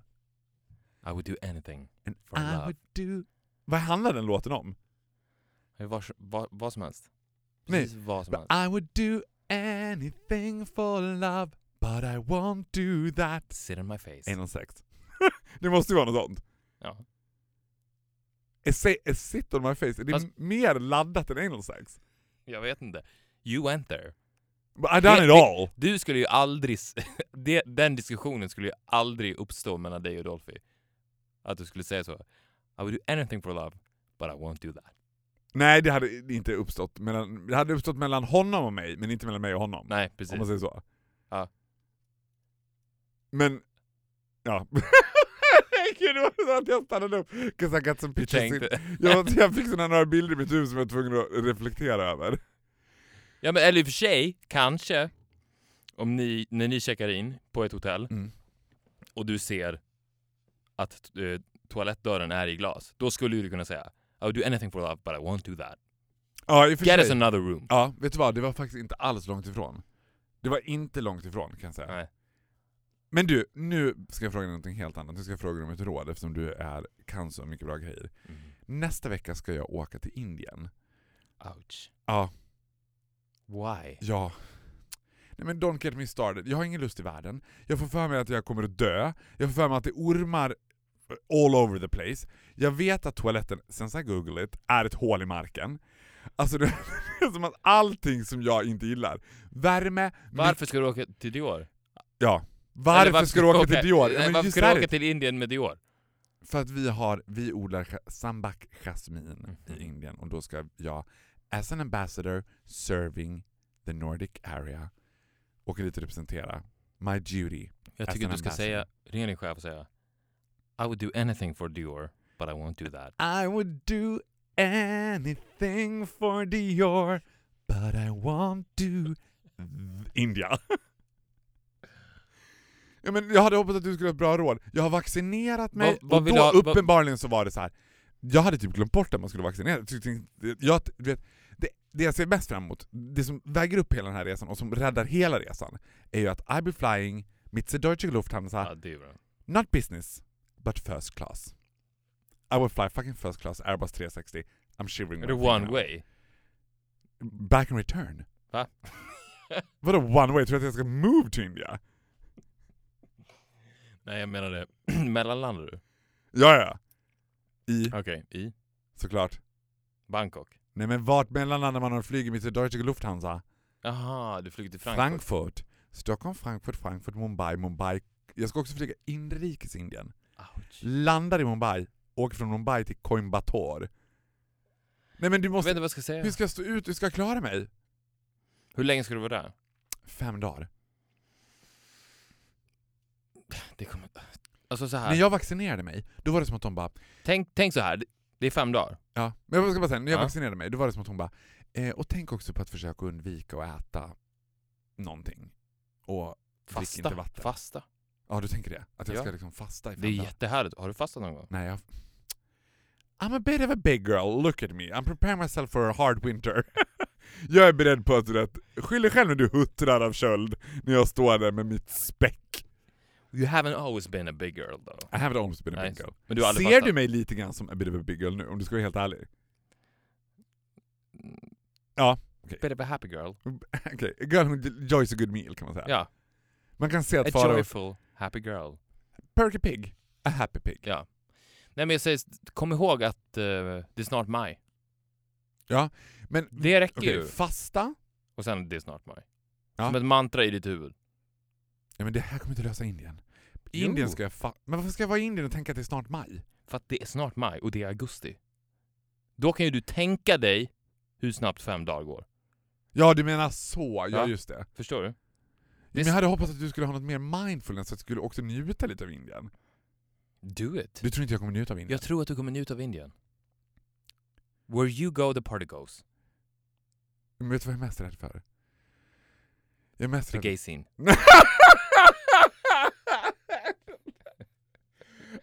I would do anything. And For I love. would do... Vad handlar den låten om? Vad, vad, vad som helst. Nej, Precis vad som helst. I would do anything for love But I won't do that Sit on my face. Anal sex. det måste ju vara något sånt. Ja. Se- är sit on my face, är det Fast- mer laddat än anal sex? Jag vet inte. You went there. But I done it all! Du skulle ju aldrig... s- det, den diskussionen skulle ju aldrig uppstå mellan dig och Dolphy. Att du skulle säga så. I would do anything for love, but I won't do that. Nej det hade inte uppstått mellan, det hade uppstått mellan honom och mig, men inte mellan mig och honom. Nej, Om precis. man säger så. Ja. Men, ja. Gud, det var så att jag stannade upp. 'Cause I got some pictures in. Jag, jag fick såna några bilder i mitt huvud som jag var tvungen att reflektera över. Ja men eller i och för sig, kanske, om ni, när ni checkar in på ett hotell Mm. och du ser att eh, toalettdörren är i glas, då skulle du kunna säga I would do anything for love but I won't do that. Ja, i Get us another room. Ja, vet du vad? Det var faktiskt inte alls långt ifrån. Det var inte långt ifrån kan jag säga. Nej. Men du, nu ska jag fråga dig någonting helt annat. Nu ska jag fråga dig om ett råd eftersom du är, kan så mycket bra grejer. Mm. Nästa vecka ska jag åka till Indien. Ouch. Ja, Why? ja. Nej men don't get me started. Jag har ingen lust i världen. Jag får för mig att jag kommer att dö. Jag får för mig att det är ormar all over the place. Jag vet att toaletten, since I google it, är ett hål i marken. Alltså det är som att allting som jag inte gillar. Värme, Varför ska du åka till Dior? Ja. Varför, Eller ska du åka till Dior? Nej, Ja, varför ska du åka till Indien med Dior? För att vi har, vi odlar sambak jasmin Mhm. i Indien och då ska jag, as an ambassador serving the Nordic area, och lite representera my duty. Jag tycker du ska ambassador. säga, ringa din chef och säga I would do anything for Dior, but I won't do that. I would do anything for Dior, but I won't do India. ja, men jag hade hoppats att du skulle ha ett bra råd. Jag har vaccinerat mig, Vad- vad och då ha- vad- uppenbarligen så var det så här. Jag hade typ glömt bort att man skulle vaccinera. Jag du vet, det, det jag ser mest fram emot, det som väger upp hela den här resan och som räddar hela resan, är ju att I be flying mit der Deutsche Lufthansa, Ja, det är bra. not business, but first class. I will fly fucking first class, Airbus 360. I'm shivering. Är det I one now. way? Back and return? Va? Vadå one way? Tror du att jag ska move to India? Nej jag menade, mellanlandar du? Ja, ja. I, Okej, i såklart. Bangkok? Nej men vart mellanlandar man och flyger med Deutsche Lufthansa? Jaha, du flyger till Frankfurt? Frankfurt. Stockholm, Frankfurt, Frankfurt, Mumbai, Mumbai. Jag ska också flyga inrikes Indien. Ouch. Landar i Mumbai, åker från Mumbai till Coimbatore. Nej men du Jag måste... vet inte vad jag ska säga. Hur ska jag stå ut? Hur ska jag klara mig? Hur länge ska du vara där? Fem dagar. Det kommer... Alltså så här. När jag vaccinerade mig, då var det som att de bara Tänk, tänk så här. det är fem dagar. Ja, men jag ska bara säga, när jag Ja. vaccinerade mig, då var det som att hon bara eh, Och tänk också på att försöka undvika att äta någonting. Och drick inte Fasta. vatten. Fasta. Ja, du tänker det? Att jag Ja. ska liksom fasta i fem Det är dagar? jättehärligt. Har du fastat någon gång? Nej, jag... I'm a bit of a big girl, look at me. I'm preparing myself for a hard winter. jag är beredd på att du vet, skyll dig själv när du huttrar av köld när jag står där med mitt späck. You haven't always been a big girl though. I haven't almost been a Nej, big girl. Men du har aldrig Ser fastat? du mig lite grann som a bit of a big girl nu, om du ska vara helt ärlig? Mm, Ja. Bit of a happy girl. Okej, a girl who enjoys a good meal kan man säga. Ja. Man kan se att Farao... joyful happy girl. Perky Pig, a happy pig. Ja. Nej men jag säger, kom ihåg att eh, det är snart maj. Men Det räcker okej, ju. fasta? Och sen det är snart maj. Ja. Som ett mantra i ditt huvud. Ja, men det här kommer inte lösa Indien. Jo. Indien ska jag fa- Men varför ska jag vara i Indien och tänka att det är snart maj? För att det är snart maj och det är augusti. Då kan ju du tänka dig hur snabbt fem dagar går. Ja, du menar så. Ja, Ja. just det. Förstår du? Men jag hade hoppats att du skulle ha något mer mindfulness, så att du skulle också njuta lite av Indien. Do it. Du tror inte jag kommer njuta av Indien? Jag tror att du kommer njuta av Indien. Where you go the party goes. Men vet du vad jag är mest rädd för? Jag är mest The rädd... gay scene.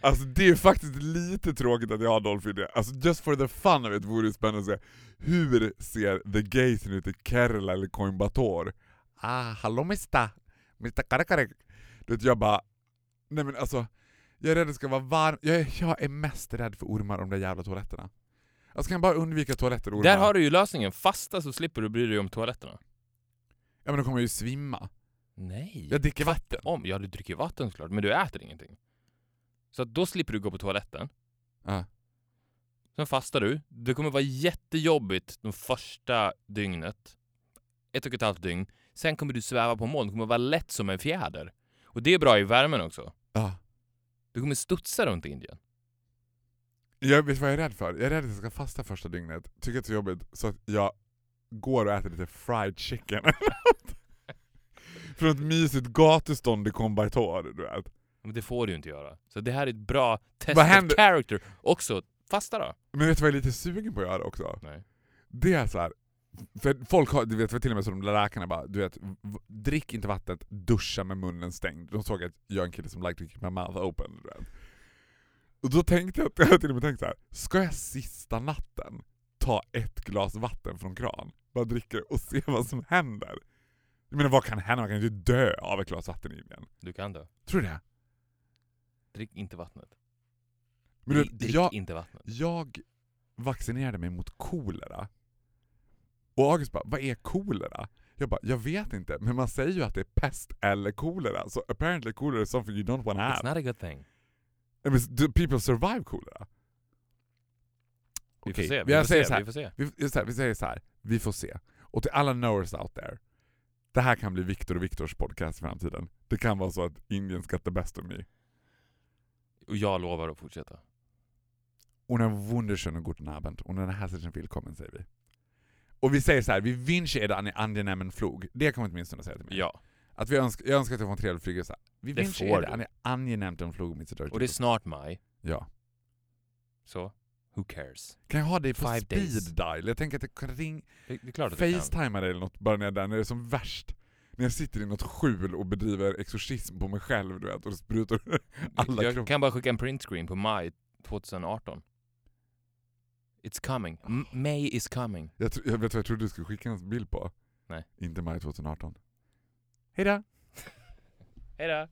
Alltså det är faktiskt lite tråkigt att jag har Dolph Indien. Alltså just for the fun of it vore det spännande att se hur ser the gays ut i Kerala eller Coimbatore? Ah, hallå mista! Mista karakare. Du vet jag bara, nej men alltså, jag är rädd att det ska vara varmt. Jag är, jag är mest rädd för ormar och de där jävla toaletterna. Alltså kan jag bara undvika toaletter och ormar? Där har du ju lösningen. Fasta så slipper du bry dig om toaletterna. Ja men då kommer jag ju svimma. Nej. Jag dricker vatten. Om, ja du dricker vatten såklart, men du äter ingenting. Så att då slipper du gå på toaletten. Ja. Sen fastar du. Det kommer vara jättejobbigt de första dygnet. Ett och ett halvt dygn. Sen kommer du sväva på moln. Det kommer vara lätt som en fjäder. Och det är bra i värmen också. Ja. Du kommer studsa runt Indien. Jag vet vad jag är rädd för? Jag är rädd att jag ska fasta första dygnet, tycker att det är jobbigt, så att jag går och äter lite fried chicken. från ett mysigt gatustånd i Combartor, du vet. Men det får du ju inte göra. Så det här är ett bra test Vad of händer- character. Också, fasta då. Men vet du vad jag är lite sugen på att göra också? Nej. Det är så här. För folk har, du vet för till och med så de läkarna bara, du vet, drick inte vattnet, duscha med munnen stängd. De såg att jag är en kille som like to keep my mouth open. Du vet. Och då tänkte jag, jag har till och med tänkt så här. ska jag sista natten ta ett glas vatten från kran, bara dricka det och se vad som händer? Jag menar vad kan hända? Man kan ju dö av ett glas vatten i igen. Du kan dö. Tror du det? Drick inte vattnet. Men du, drick jag, inte vattnet. jag vaccinerade mig mot kolera. Och August bara, vad är kolera? Jag bara, jag vet inte, men man säger ju att det är pest eller kolera, så apparently kolera is something you don't want to It's have. not a good thing. I mean, do people survive kolera? Vi får se. Vi får säger se. så här. Vi får se. Vi, vi, så här, vi säger så här, vi får se. Och till alla knowers out there, det här kan bli Viktor och Viktors podcast i framtiden. Det kan vara så att Indien ska the best of me. Och jag lovar att fortsätta. Och en wunderschönen guten Abend och en herzlichen willkommen säger vi. Och vi säger så här, vi wünsche er en angenehmen flug. Det kommer åtminstone att säga till mig. Ja. Att vi önskar, jag önskar att jag får en trevlig flygresa. Vi Det får er en angenehmen flug mit Och det är snart maj. Ja. Så, who cares? Kan jag ha dig på Five speed days. dial? Jag tänker att jag kan ringa, kan. facetima dig eller något bara när jag är där, när det är som värst. När jag sitter i något skjul och bedriver exorcism på mig själv du vet, och sprutar alla Jag kan bara skicka en printscreen på maj 2018. It's coming. M- May is coming. Jag, tro- jag vet vad jag trodde du skulle skicka en bild på? Nej. Inte maj 2018. Hejdå! Hejdå!